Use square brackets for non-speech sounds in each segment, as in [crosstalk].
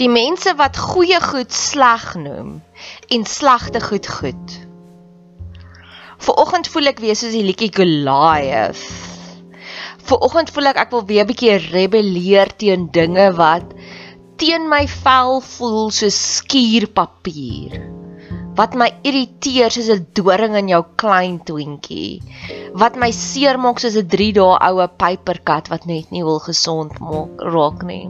Die mense wat goeie goed sleg noem, en slagte goed goed. Vooroggend voel ek weer soos die liedjie Goliath. Vooroggend voel ek ek wil weer 'n bietjie rebelleer teen dinge wat teen my vel voel soos skuurpapier. Wat my irriteer soos 'n doring in jou klein twintjie. Wat my seermaak soos 'n 3 dae oue pyperkat wat net nie wil gesond maak raak nie.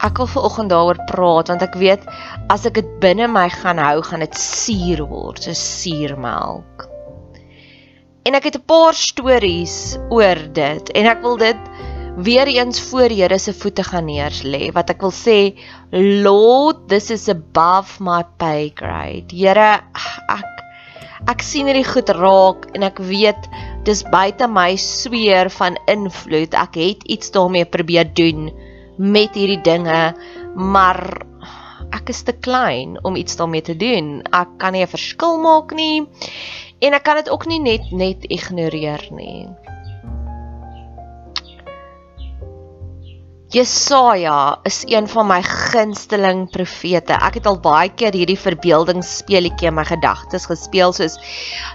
Ek wil vanoggend daaroor praat want ek weet as ek dit binne my gaan hou, gaan dit suur word, so suurmelk. En ek het 'n paar stories oor dit en ek wil dit weer eens voor Here se voete gaan neers lê wat ek wil sê Lord this is above my pay grade. Here ek ek sien hierdie goed raak en ek weet dis buite my sweer van invloed. Ek het iets daarmee probeer doen met hierdie dinge, maar ek is te klein om iets daarmee te doen. Ek kan nie 'n verskil maak nie en ek kan dit ook nie net net ignoreer nie. Jesaja is een van my gunsteling profete. Ek het al baie keer hierdie verbeeldingsspeletjie in my gedagtes gespeel soos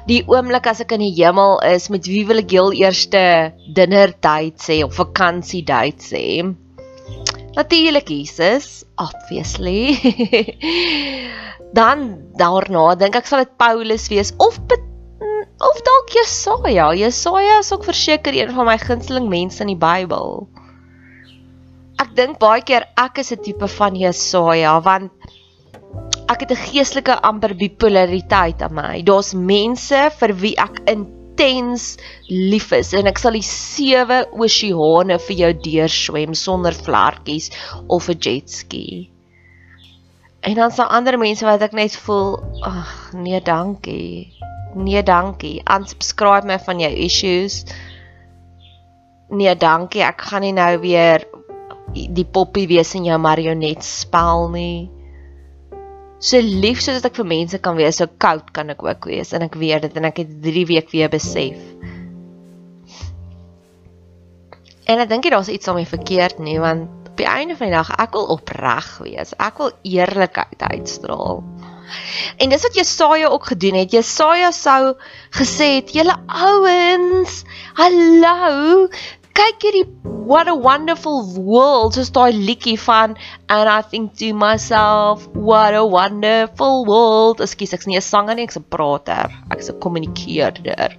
die oomblik as ek in die hemel is, met wie wil ek heel eerste dinner date sê of vakansie date sê? Natuurlik Jesus, obviously. [laughs] Dan daarna dink ek sal dit Paulus wees of of dalk Jesaja. Jesaja is ook verseker een van my gunsteling mense in die Bybel. Ek dink baie keer ek is 'n tipe van Jesaja want ek het 'n geestelike amper bipolariteit aan my. Daar's mense vir wie ek in intens lief is en ek sal die sewe oseane vir jou deurswem sonder vlekkies of 'n jetski. En dan sal ander mense wat ek net voel, ag nee, dankie. Nee, dankie. Unsubscribe my van jou issues. Nee, dankie. Ek gaan nie nou weer die poppie wees in jou marionet spel nie. So lief soos ek vir mense kan wees, so koud kan ek ook wees en ek weet dit en ek het 3 week weer besef. En ek dink jy daar's iets daarmee verkeerd nie, want op die einde van die dag ek wil opreg wees. Ek wil eerlikheid uitstraal. En dis wat Jesaja ook gedoen het. Jesaja sou gesê het: "Julle ouens, hallo, kyk hierdie what a wonderful world soos daai liedjie van and I think to myself what a wonderful world. Ekskuus ek's nie 'n sanger nie ek's 'n prater. Ek's 'n kommunikeerder.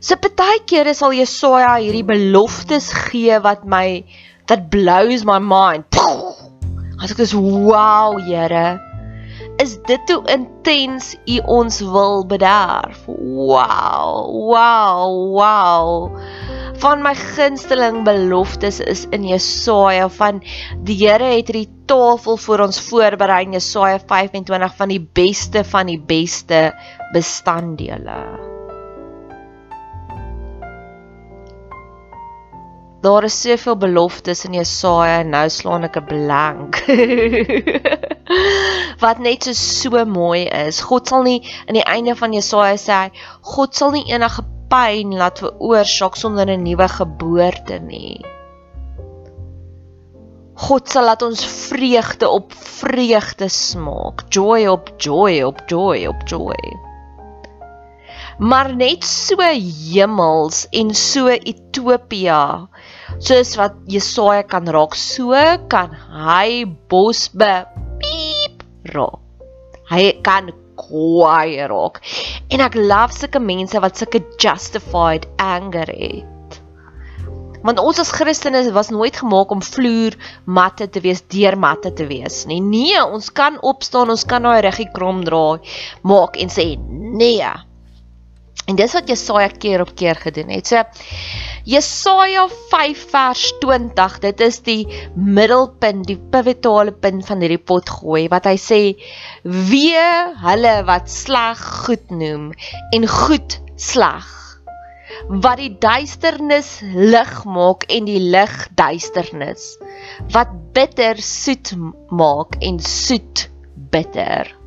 So baie kere sal Jesaja hierdie beloftes gee wat my that blows my mind. As ek sê wow Here is dit hoe intens u ons wil bederf? Wow wow wow van my gunsteling beloftes is in Jesaja van die Here het hierdie tafel vir ons voorberei in Jesaja 25 van die beste van die beste bestanddele. Daar is soveel beloftes in Jesaja en nou slaan ek 'n blank. [laughs] Wat net so so mooi is. God sal nie aan die einde van Jesaja sê God sal nie enige pyn laat veroorsaak sonder 'n nuwe geboorte nie. God sal laat ons vreugde op vreugde smaak, joy op joy op joy op joy. Maar net so hemels en so Ethiopië soos wat Jesaja kan raak, so kan hy bosbe piep raak. Hy kan kwaai raak. En ek love sulke mense wat sulke justified anger het. Want ons as Christene was nooit gemaak om vloer matte te wees, deurmatte te wees nie. Nee, ons kan opstaan, ons kan daai reggie krom draai maak en sê nee. En dis wat Jesaja keer op keer gedoen het. So Jesaja 5 vers 20, dit is die middelpunt, die pivotale punt van hierdie pot gooi wat hy sê: "Wee hulle wat sleg goed noem en goed sleg, wat die duisternis lig maak en die lig duisternis, wat bitter soet maak en soet bitter."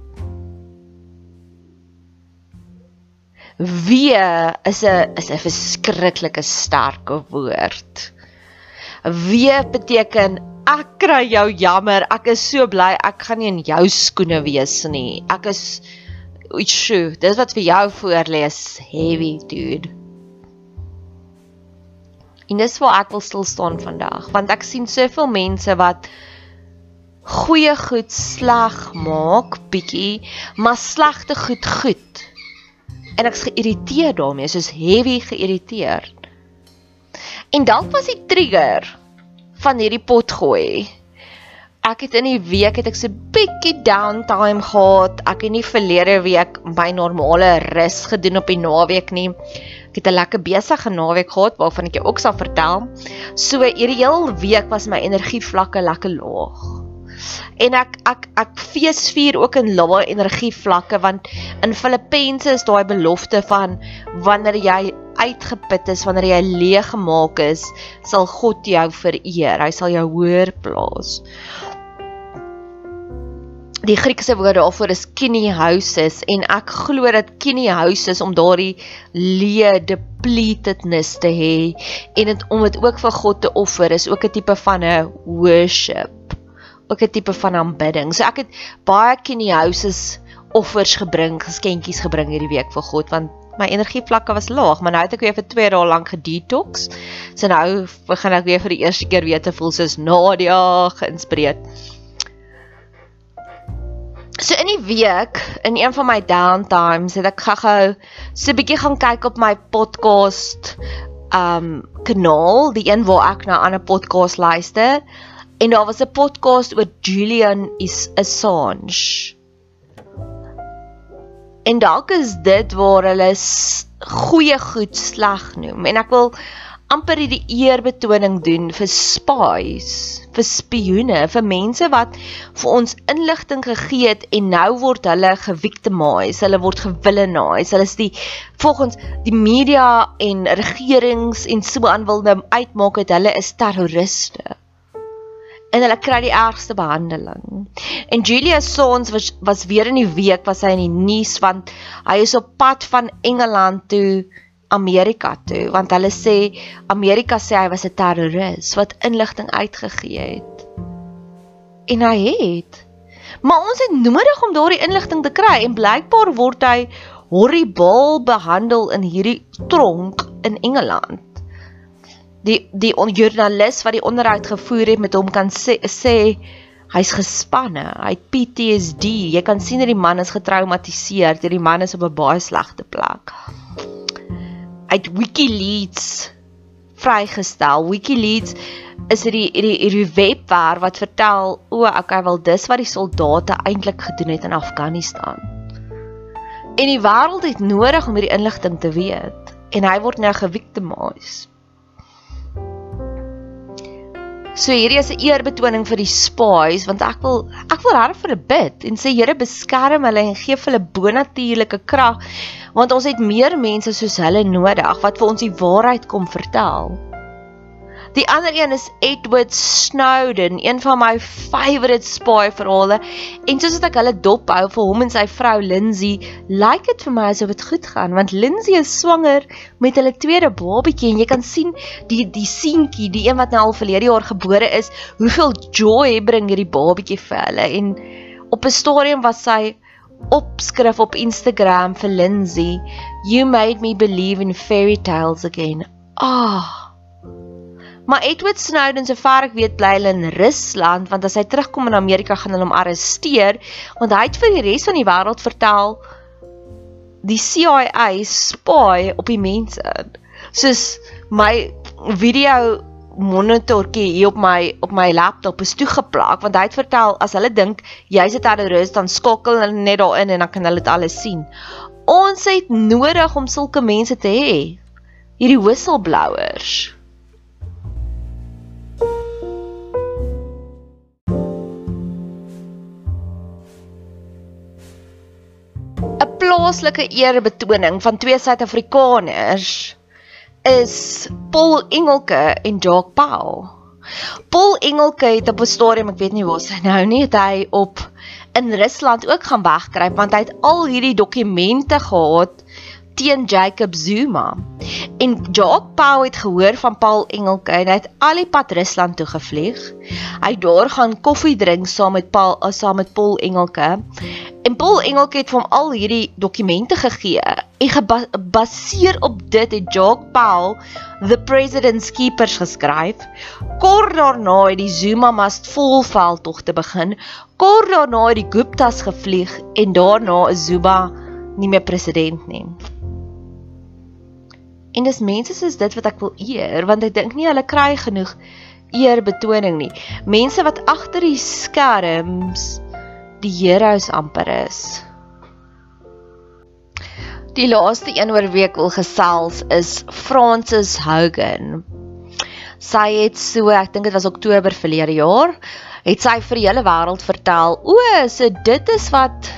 Wee is 'n is 'n verskriklike sterke woord. Wee beteken ek kry jou jammer. Ek is so bly ek gaan nie in jou skoene wees nie. Ek is Oetsjo, dis wat vir jou voorlees, heavy dude. En dis waar ek wil stil staan vandag, want ek sien soveel mense wat goeie goed sleg maak, bietjie, maar slegte goed goed en ek's geïrriteerd daarmee, soos heavy geïrriteerd. En dalk was die trigger van hierdie pot gooi. Ek het in die week het ek so bietjie downtime gehad. Ek het nie verlede week my normale rus gedoen op die naweek nie. Ek het 'n lekker besige naweek gehad waarvan ek jou ook sal vertel. So hierdie heel week was my energievlakke lekker laag en ek ek ek feesvier ook in lae energie vlakke want in Filippense is daai belofte van wanneer jy uitgeput is, wanneer jy leeg gemaak is, sal God jou vereer. Hy sal jou hoër plaas. Die Griekse woord daarvoor is kinehouses en ek glo dat kinehouses om daardie leë depletedness te hê en dit om dit ook vir God te offer is ook 'n tipe van 'n worship ook 'n tipe van aanbidding. So ek het baie kinehouses offers gebring, geskenkies gebring hierdie week vir God want my energievlakke was laag, maar nou het ek weer vir 2 dae lank gedetox. So nou begin ek weer vir die eerste keer weer te voel soos Nadia geïnspireerd. So in die week, in een van my downtimes, het ek gou-gou so 'n bietjie gaan kyk op my podcast um kanaal, die een waar ek na ander podcast luister en daar was 'n podcast oor Julian Assange. En dalk is dit waar hulle goeie goed sleg noem en ek wil amper die eerbetoning doen vir spies, vir spioene, vir mense wat vir ons inligting gegee het en nou word hulle gevictimize, hulle word gevillainize. Hulle is die volgens die media en regerings en so aan wil nou uitmaak dat hulle is terroriste en hulle kry die ergste behandeling. En Julia Sons was was weer in die week was hy in die nuus want hy is op pad van Engeland toe Amerika toe want hulle sê Amerika sê hy was 'n terroris wat inligting uitgegee het. En hy het. Maar ons het nodig om daardie inligting te kry en blykbaar word hy horribaal behandel in hierdie tronk in Engeland die joernalis wat die onderhoud gevoer het met hom kan sê sê hy's gespanne, hy het PTSD. Jy kan sien dat die man is getraumatiseer, dat die man is op 'n baie slegte plek. Uit WikiLeaks vrygestel. WikiLeaks is dit die die die webwerf wat vertel o, okay, wel dis wat die soldate eintlik gedoen het in Afghanistan. En die wêreld het nodig om hierdie inligting te weet en hy word nou gevictimized. So hierdie is 'n eerbetoning vir die spies want ek wil ek wil harde vir 'n bid en sê Here beskerm hulle en gee hulle bonatuurlike krag want ons het meer mense soos hulle nodig wat vir ons die waarheid kom vertel. Die ander een is Edward Snowden, een van my favourite spy verhale. En soos ek hulle dop hou vir hom en sy vrou Lindsay, lyk dit vir my asof dit goed gaan want Lindsay is swanger met hulle tweede babatjie en jy kan sien die die seentjie, die een wat nou al verlede jaar gebore is, hoeveel joy bring hierdie babatjie vir hulle en op 'n stadium was sy opskrif op Instagram vir Lindsay, you made me believe in fairy tales again. Ah. Oh, Maar Edward Snowden se ver ek weet bly hulle in Rusland want as hy terugkom in Amerika gaan hulle hom arresteer want hy het vir die res van die wêreld vertel die CIA spy op die mense. Soos my video monitorkie hier op my op my laptop is toegeplak want hy het vertel as hulle dink jy's 'n terroris dan skakel hulle net daarin en dan kan hulle dit alles sien. Ons het nodig om sulke mense te hê. Hierdie whistleblowers. Plaaslike eerbetoning van twee Suid-Afrikaners is Paul Engelke en Jacques Pau. Paul Engelke het op 'n stadium, ek weet nie waar hy nou nie, het hy op in Rusland ook gaan wegkruip want hy het al hierdie dokumente gehad teen Jacob Zuma. En Jacques Pau het gehoor van Paul Engelke en hy het al die pad Rusland toe gevlieg. Hy daar gaan koffie drink saam met Paul uh, saam met Paul Engelke. En Paul Engelke het hom al hierdie dokumente gegee en gebaseer op dit het Jacques Pau The President's Keepers geskryf. Kort daarna het die Zuma must fall veldtog te begin. Kort daarna het die Guptas gevlieg en daarna is Zuma nie meer president nie. En dis mense soos dit wat ek wil eer want ek dink nie hulle kry genoeg eerbetoning nie. Mense wat agter die skerms die heroes amper is. Die laaste een oor week wil gesels is Francis Hogan. Sy het so, ek dink dit was Oktober verlede jaar, het sy vir die hele wêreld vertel, o, so dit is wat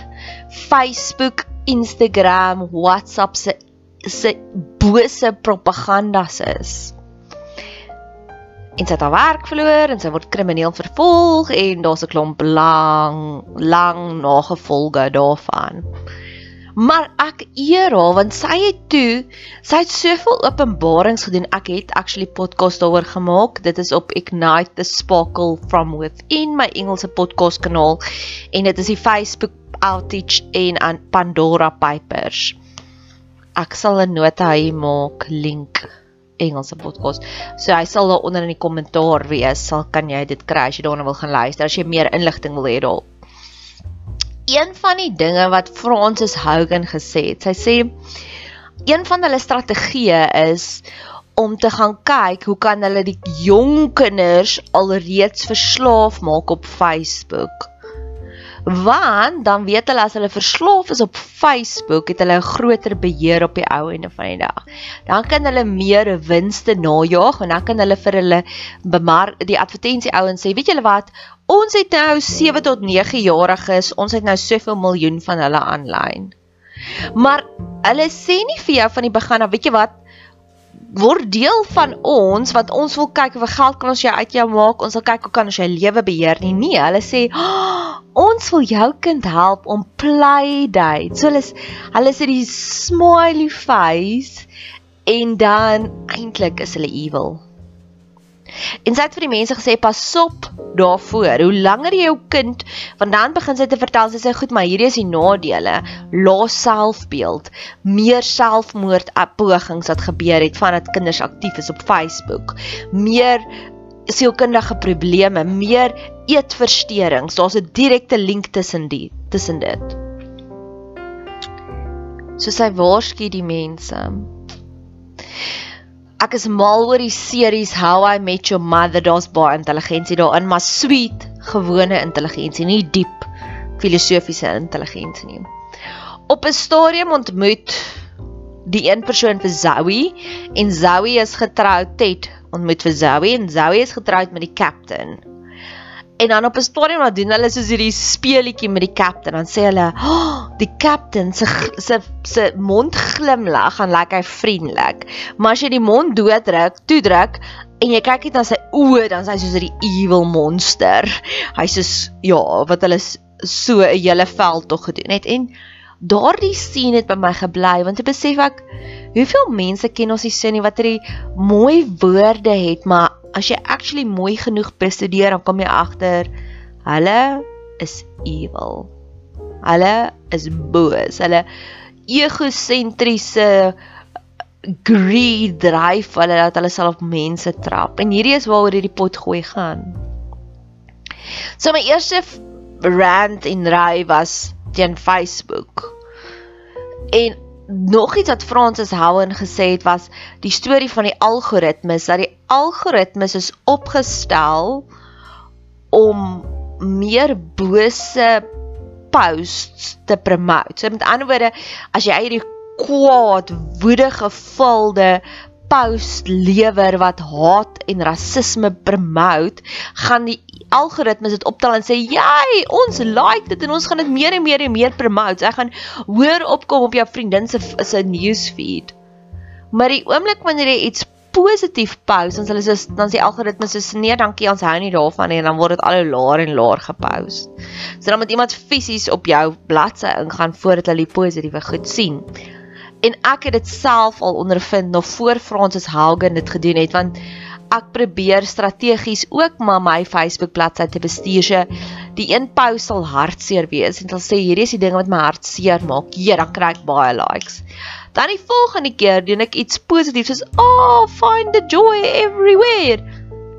Facebook, Instagram, WhatsApp se se bose propagandas is. En sy het haar werk verloor en sy word krimineel vervolg en daar's 'n klomp lang lang nagevolge daarvan. Maar ek eer haar want sy het toe, sy het soveel openbarings gedoen. Ek het actually podcast daaroor gemaak. Dit is op Ignite the Sparkle from Within my Engelse podcast kanaal en dit is die Facebook outage en aan Pandora Papers ek sal 'n nota hier maak link Engelse podcast. So hy sal daar onder in die kommentaar wees, sal kan jy dit kry as jy daarna wil gaan luister as jy meer inligting wil hê daar. Een van die dinge wat Francis Hogan gesê het, sy sê een van hulle strategieë is om te gaan kyk hoe kan hulle die jong kinders alreeds verslaaf maak op Facebook. Want dan weet hulle as hulle verslaaf is op Facebook, het hulle 'n groter beheer op die ou einde van die dag. Dan kan hulle meer winste najag en dan kan hulle vir hulle bemark die advertensie ouens sê, weet julle wat? Ons het nou 7 tot 9 jariges, ons het nou soveel miljoen van hulle aanlyn. Maar hulle sê nie vir jou van die begin af, weet jy wat? Word deel van ons wat ons wil kyk of geld kan ons jy uit jou maak. Ons wil kyk hoe kan ons jou lewe beheer. Nie nee hulle sê oh, ons wil jou kind help om play date so hulle is hulle sê die smiley face en dan eintlik is hulle evil En sy het vir die mense gesê pas op daarvoor. Hoe langer jy jou kind, want dan begin sy te vertel sy sê goed, maar hierdie is die nadele. Laas selfbeeld, meer selfmoord pogings wat gebeur het vandat kinders aktief is op Facebook. Meer sielkundige probleme, meer eetversteurings. Daar's 'n direkte link tussen die tussen dit. So sy waarsku die mense. Ek is mal oor die series How I Met Your Mother. Daar's baie intelligensie daarin, maar sweet, gewone intelligensie, nie diep filosofiese intelligensie nie. Op 'n stadium ontmoet die een persoon vir Zoe en Zoe is getroud Ted ontmoet vir Zoe en Zoe is getroud met die captain. En dan op 'n stadium dan doen hulle soos hierdie speelietjie met die captain. Dan sê hulle, oh, "Die captain se se se mond glimlag en lyk hy vriendelik. Maar as jy die mond dooddruk, toedruk en jy kyk net na sy oë, dan is hy soos 'n evil monster. Hy's soos ja, wat hulle so 'n hele veld tog gedoen het. En daardie scene het by my gebly want ek besef ek hoeveel mense ken ons nie sin nie wat hierdie mooi woorde het, maar as jy actually mooi genoeg bestudeer, dan kom jy agter hulle is evil. Hulle is boos. Hulle egosentriese greed dryf hulle dat hulle self mense trap. En hierdie is waaroor hierdie pot gooi gaan. So my eerste rant en ry was teen Facebook. En nog iets wat Francis Howen gesê het was die storie van die algoritmes dat die algoritmes is opgestel om meer bose posts te promote. So met ander woorde, as jy hierdie kwaad, woedige, vulde post lewer wat haat en rasisme promote, gaan die algoritmes dit optel en sê, "Jy, ons like dit en ons gaan dit meer en meer en meer promote." Ek gaan hoor opkom op jou vriendin se se newsfeed. Maar die oomblik wanneer jy iets positief post, dan hulle sê dan sê algoritmes sê, "Nee, dankie, ons hou nie daarvan nie." En dan word dit al hoe laer en laer gepost. So dan moet iemand fisies op jou bladsy ingaan voordat hulle die positiewe goed sien en ek het dit self al ondervind nog voor Francis Haugen dit gedoen het want ek probeer strategies ook maar my Facebook bladsy te bestuur. So die een post sal hartseer wees en sal sê hierdie is die ding wat my hart seer maak. Ja, dan kry ek baie likes. Dan die volgende keer doen ek iets positiefs soos oh, find the joy everywhere.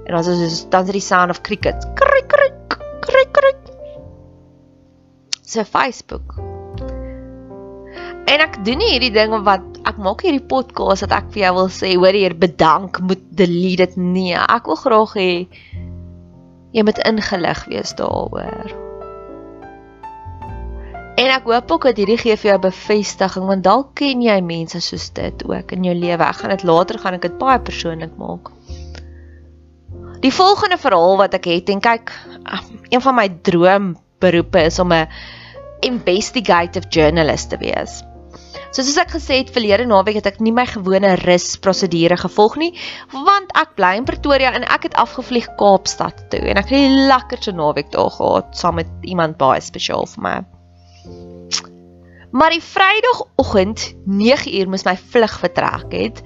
En dan is dan is die sound of crickets. Krik krik krik krik. So Facebook. En ek doen nie hierdie ding wat ek maak hierdie podcast dat ek vir jou wil sê hoor hier bedank moet delete dit. Nee ek wil graag hê jy moet ingelig wees daaroor. En ek hoop ook dat hierdie gee vir jou bevestiging want dalk ken jy mense soos dit ook in jou lewe. Ek gaan dit later gaan ek dit baie persoonlik maak. Die volgende verhaal wat ek het en kyk een van my droomberoepe is om 'n investigative journalist te wees So soos ek gesê het verlede naweek het ek nie my gewone rus prosedure gevolg nie want ek bly in Pretoria en ek het afgevlieg Kaapstad toe en ek het 'n lekkerste naweek daar gehad saam met iemand baie spesiaal vir my. Maar die Vrydagoggend 9uur moes my vlug vertrek het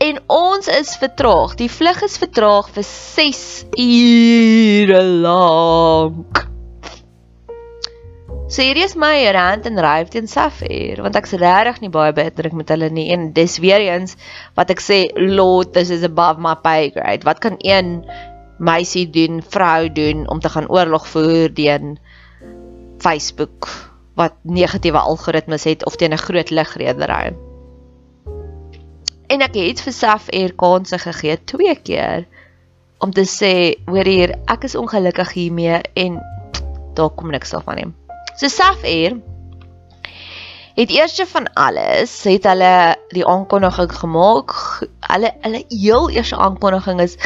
en ons is vertraag. Die vlug is vertraag vir 6 ure lank. So hierdie is my rant en rave teen Safir want ek's regtig nie baie beter met hulle nie en dis weer eens wat ek sê lord this is above my pay grade. Wat kan een meisie doen, vrou doen om te gaan oorlog voer teen Facebook wat negatiewe algoritmes het of teen 'n groot ligredery? En ek het vir Safir kansse gegee twee keer om te sê hoor hier ek is ongelukkig hiermee en daar kom niks af van hom. So Safair het eerste van alles het hulle die aankondiging gemaak. Hulle hulle heel eerste aankondiging is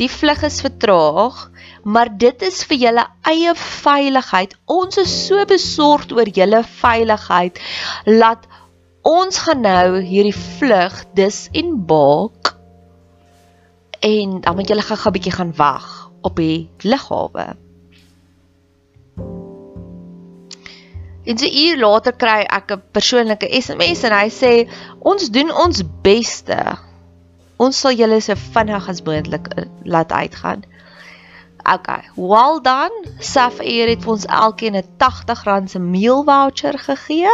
die vlug is vertraag, maar dit is vir julle eie veiligheid. Ons is so besorgd oor julle veiligheid. Laat ons gaan nou hierdie vlug dis en baak en dan moet julle gou-gou 'n bietjie gaan wag op die lughawe. En so uur later kry ek 'n persoonlike SMS en hy sê ons doen ons beste. Ons sal julle so vinnig as moontlik eh, laat uitgaan. Okay, well done. Safair het vir ons elkeen 'n R80 se meal voucher gegee.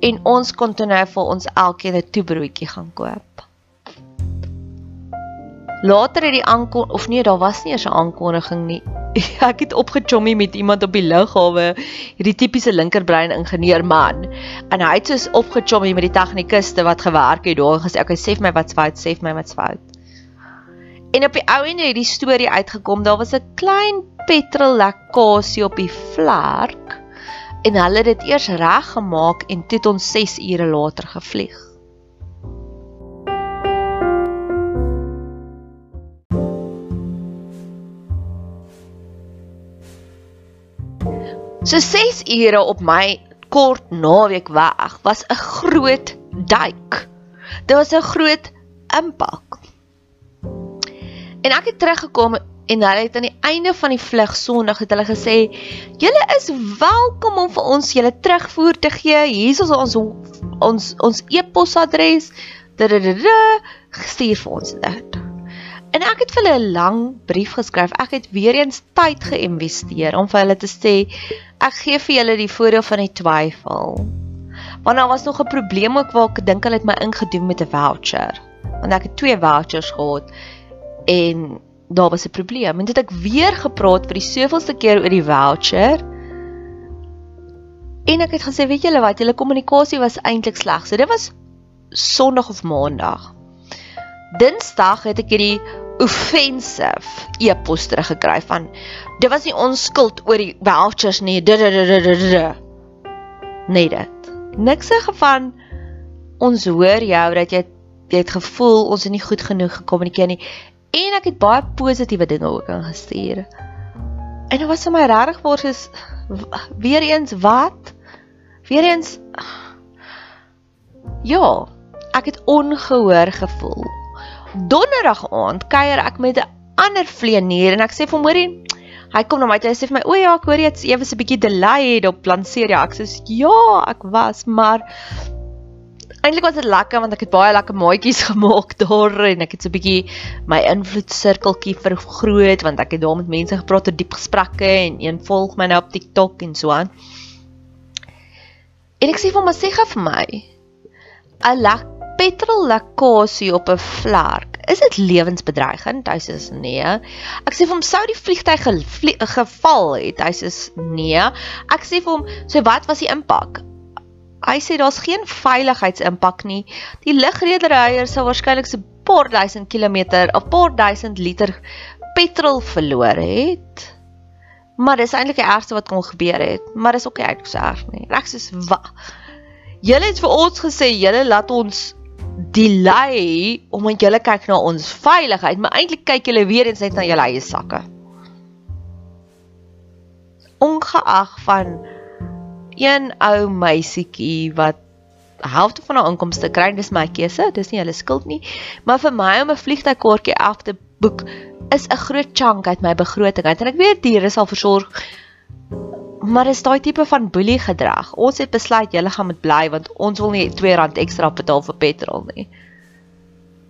En ons kon toe nou vir ons elkeen 'n toebroodjie gaan koop. Later het die aankon of nee, daar was nie eers 'n aankondiging nie. [laughs] Ek het opgechommy met iemand op die lughawe, hierdie tipiese linkerbrein ingenieur man. En hy het soos opgechommy met die tegnikuste wat gewerk het daar en gesê, "Oké, sê vir my wat's fout, sê vir my wat's fout." En op die ou en het die storie uitgekom, daar was 'n klein petrol lekkasie op die vlerk. En hulle het dit eers reggemaak en toe het ons 6 ure later gevlieg. So 6 ure op my kort naweek weg was 'n groot duik. Dit was 'n groot impak. En ek het teruggekom en hulle het aan die einde van die vlug Sondag het hulle gesê: "Julle is welkom om vir ons julle terugvoer te gee. Hier is ons ons ons e-posadres. Stuur vir ons dit." En ek het vir hulle 'n lang brief geskryf. Ek het weer eens tyd geïnvesteer om vir hulle te sê ek gee vir julle die voordeel van die twyfel. Want daar was nog 'n probleem ook waar ek dink hulle het my ingedoen met 'n voucher. Want ek het twee vouchers gehad en daar was 'n probleem. En dit het ek weer gepraat vir die soveelste keer oor die voucher. En ek het gesê, weet julle wat, julle kommunikasie was eintlik sleg. So dit was Sondag of Maandag. Dinsdag het ek hierdie offensive e-pos teruggekry van dit was nie ons skuld oor die vouchers nie. Nee dit. Niks se van ons hoor jou dat jy jy het gevoel ons het nie goed genoeg gekommunikeer nie en ek het baie positiewe dinge ook ingestuur. En dit was vir my regtig waar is weer eens wat? Weer eens Ja, ek het ongehoor gevoel donderdag aand kuier ek met 'n ander vleenier en ek sê vir hom hoorie hy kom na my toe hy sê vir my o ja ek hoor jy het ewe so 'n bietjie delayed op lanseer ja ek sê ja ek was maar eintlik was dit lekker want ek het baie lekker maatjies [laughs] gemaak daar en ek het so 'n bietjie my invloedsirkeltjie vergroot want ek het daar met mense gepraat oor diep gesprekke en een volg my nou op TikTok en so aan. En ek sê vir hom sê gou vir my 'n lekker petrol lekkasie op 'n vlerk. Is dit lewensbedreigend? Hy sê nee. Ek sê vir hom sou die vliegtyg geval het. Hy sê nee. Ek sê vir hom, so wat was die impak? Hy sê daar's geen veiligheidsimpak nie. Die lugrederyer sou waarskynlik so paar duisend kilometer of paar duisend liter petrol verloor het. Maar dis eintlik die ergste wat kon gebeur het, maar dis ook nie uitgeso erg nie. Ek sê wat? Julle het vir ons gesê julle laat ons delay omdat julle kyk na ons veiligheid, maar eintlik kyk julle weer eens net na julle eie sakke. Ongeag van een ou meisietjie wat helfte van haar inkomste kry, dis my keuse, dis nie hulle skuld nie, maar vir my om 'n vliegtuigkaartjie af te boek is 'n groot chunk uit my begroting en ek weet hier is al versorg Maar is daai tipe van boelie gedrag. Ons het besluit julle gaan met bly want ons wil nie R2 ekstra betaal vir petrol nie.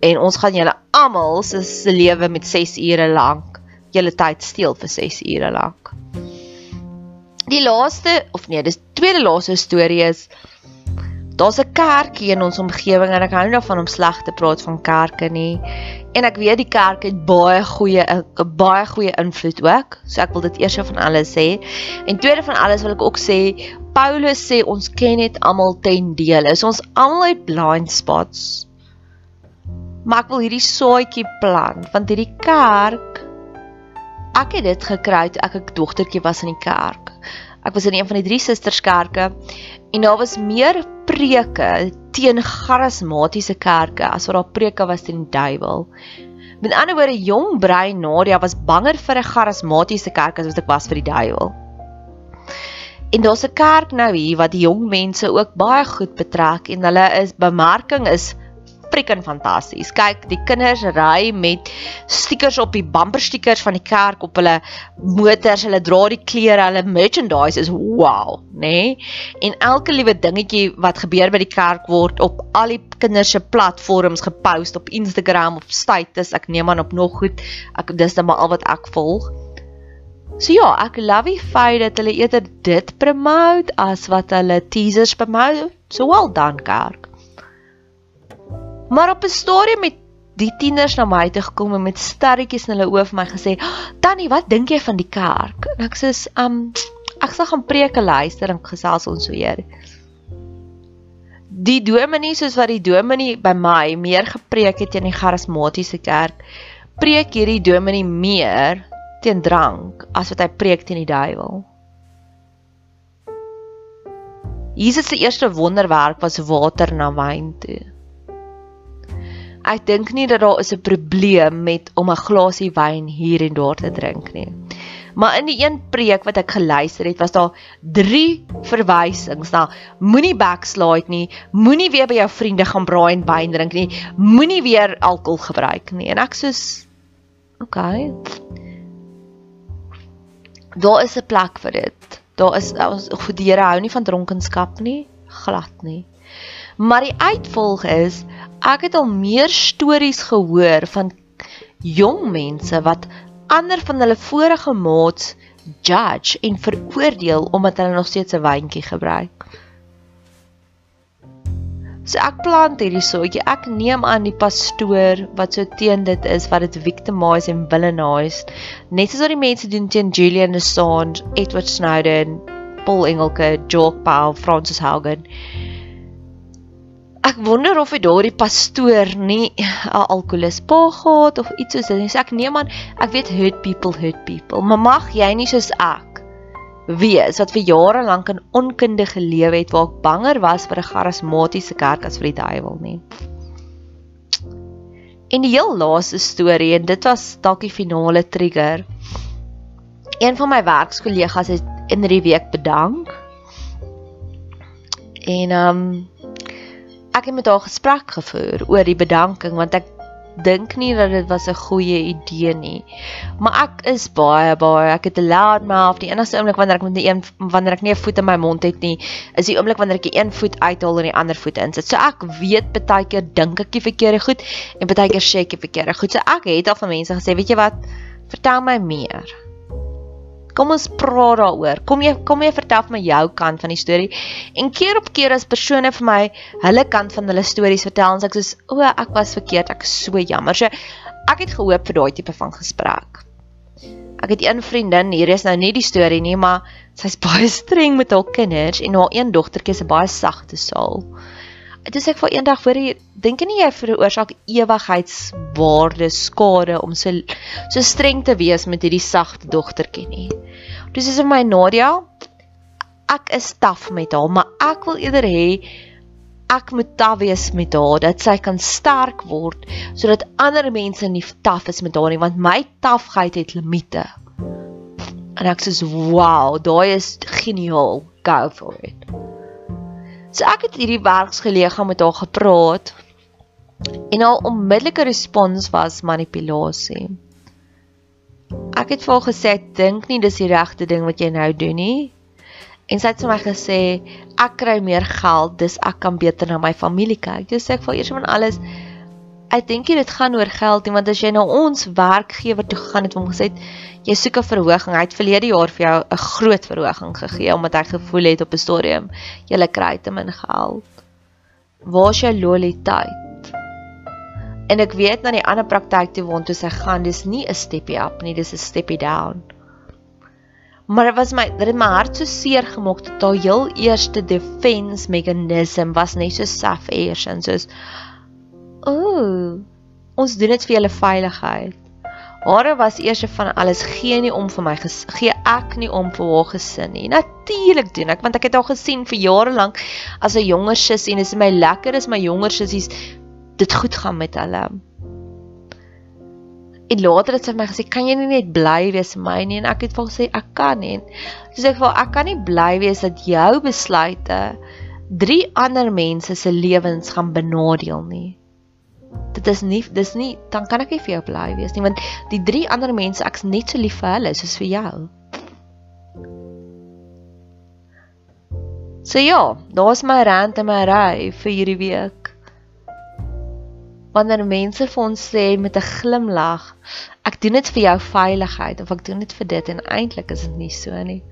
En ons gaan julle almal se se lewe met 6 ure lank julle tyd steel vir 6 ure lank. Die laaste of nee, dis tweede laaste storie is daar's 'n kerkie in ons omgewing en ek hou nie daarvan om sleg te praat van kerke nie. En ek weet die kerk het baie goeie 'n baie goeie invloed ook. So ek wil dit eers van alles sê. En tweede van alles wil ek ook sê Paulus sê ons ken dit almal ten dele. So ons almal het blind spots. Maar ek wil hierdie saadjie plant want hierdie kerk ek het dit gekry toe ek 'n dogtertjie was in die kerk. Ek was in een van die drie susterskerke en daar was meer preke teen charismatiese kerke as wat daar preke was teen die duiwel. Met ander woorde, jong brein Nadia was banger vir 'n charismatiese kerk as wat ek was vir die duiwel. En daar's 'n kerk nou hier wat die jong mense ook baie goed betrek en hulle is bemarking is freaking fantasties. Kyk, die kinders ry met stickers op die bumper stickers van die kerk op hulle motors, hulle dra die klere, hulle merchandise is wow, nê? Nee? En elke liewe dingetjie wat gebeur by die kerk word op al die kinders se platforms gepost op Instagram of status. Ek neem aan op nog goed. Ek dis net maar al wat ek volg. So ja, ek love die feit dat hulle eerder dit promote as wat hulle teasers promote. So well done kerk. Maar op 'n stadium het die tieners na my toe gekom en met sterretjies in hulle oë vir my gesê: "Tannie, wat dink jy van die kerk?" En ek sê: "Um, ek sal gaan preke luister en gesels ons weer." Die dominee soos wat die dominee by my meer gepreek het teen die charismatiese kerk, preek hierdie dominee meer teen drank as wat hy preek teen die duiwel. Jesus se eerste wonderwerk was water na wyn toe. Ek dink nie dat daar is 'n probleem met om 'n glasie wyn hier en daar te drink nie. Maar in die een preek wat ek geluister het, was daar 3 verwysings na moenie backslide nie, moenie weer by jou vriende gaan braai en wyn drink nie, moenie weer alkohol gebruik nie. En ek soos okay. Daar is 'n plek vir dit. Daar is ons goed die Here hou nie van dronkenskap nie, glad nie. Maar die uitvolg is ek het al meer stories gehoor van jong mense wat ander van hulle vorige maats judge en veroordeel omdat hulle nog steeds 'n wyntjie gebruik. So ek plant hierdie soetjie. Ek neem aan die pastoor wat so teen dit is wat dit victimize en villainize. Net soos wat die mense doen teen Julian Assange, Edward Snowden, Paul Engelke, Jock Paul, Francis Haugen ek wonder of hy daardie pastoor nie 'n alkolikus pa gehad of iets soos dit. So ek neem aan ek weet hurt people hurt people. Maar mag jy nie soos ek wees wat vir jare lank in onkunde geleef het waar ek banger was vir 'n charismatiese kerk as vir die duiwel nie. En die heel laaste storie en dit was dalk die finale trigger. Een van my werkskollegas het in die week bedank. En ehm um, ek het met haar gesprek gevoer oor die bedanking want ek dink nie dat dit was 'n goeie idee nie. Maar ek is baie baie ek het 'n loud mouth. Die enigste oomblik wanneer ek met een wanneer ek nie 'n voet in my mond het nie, is die oomblik wanneer ek die een voet uithaal en die ander voet insit. So ek weet baie keer dink ek die verkeerde goed en baie keer sê ek die verkeerde goed. So ek het al van mense gesê, weet jy wat? Vertel my meer. Kom ons praat daaroor. Kom jy kom jy vertel vir my jou kant van die storie. En keer op keer as persone vir my hulle kant van hulle stories vertel, sê ek soos, "O, ek was verkeerd. Ek is so jammer." So ek het gehoop vir daai tipe van gesprek. Ek het een vriendin, hier is nou nie die storie nie, maar sy's baie [laughs] streng met haar kinders en haar een dogtertjie is 'n baie sagte saal. Dit is ek vir eendag vir jy dink nie jy veroorsaak ewigheidswaarde skade om so so streng te wees met hierdie sagte dogtertjie nie. Dis is vir my Nadia. Ek is taaf met haar, maar ek wil eerder hê ek moet taaf wees met haar dat sy kan sterk word sodat ander mense nie taaf is met haar nie want my taafheid het limite. En ek sê wow, daai is geniaal. Go for it. So ek het hierdie werksgeleega met haar gepraat en haar onmiddellike respons was manipulasie. Ek het vir haar gesê ek dink nie dis die regte ding wat jy nou doen nie. En sy het vir my gesê ek kry meer geld, dis ek kan beter na my familie kyk. Dis ek vir eers van alles ek dink dit gaan oor geld nie want as jy na ons werkgewer toe gegaan het en hom gesê jy soek 'n verhoging, hy het verlede jaar vir jou 'n groot verhoging gegee omdat hy gevoel het op 'n stadium jy kry te min geld. Waar is jou loyaliteit? En ek weet na die ander praktyk toe woon toe sy gaan, dis nie 'n steppie up nie, dis 'n steppie down. Maar dit was my dit het my hart so seer gemaak dat daai heel eerste defense meganisme was net so self eers en soos Ooh. Ons doen dit vir julle veiligheid. Haar was eers van alles gee nie om vir my gee ek nie om vir haar gesin nie. Natuurlik doen ek want ek het haar gesien vir jare lank as 'n jonger sussie en dit is my lekker is my jonger sissies dit goed gaan met hulle. En later het sy my gesê, "Kan jy nie net bly wees vir my nie?" En ek het vir gesê, "Ek kan nie." Sy sê, "Wel, ek kan nie bly wees dat jou besluite drie ander mense se lewens gaan benadeel nie." Dit is nie dis nie dan kan ek nie vir jou bly wees nie want die drie ander mense ek's net so lief vir hulle soos vir jou. So ja, daar's my rant en my ry vir hierdie week wanneer mense vir ons sê met 'n glimlag, ek doen dit vir jou veiligheid of ek doen dit vir dit en eintlik is dit nie so nie.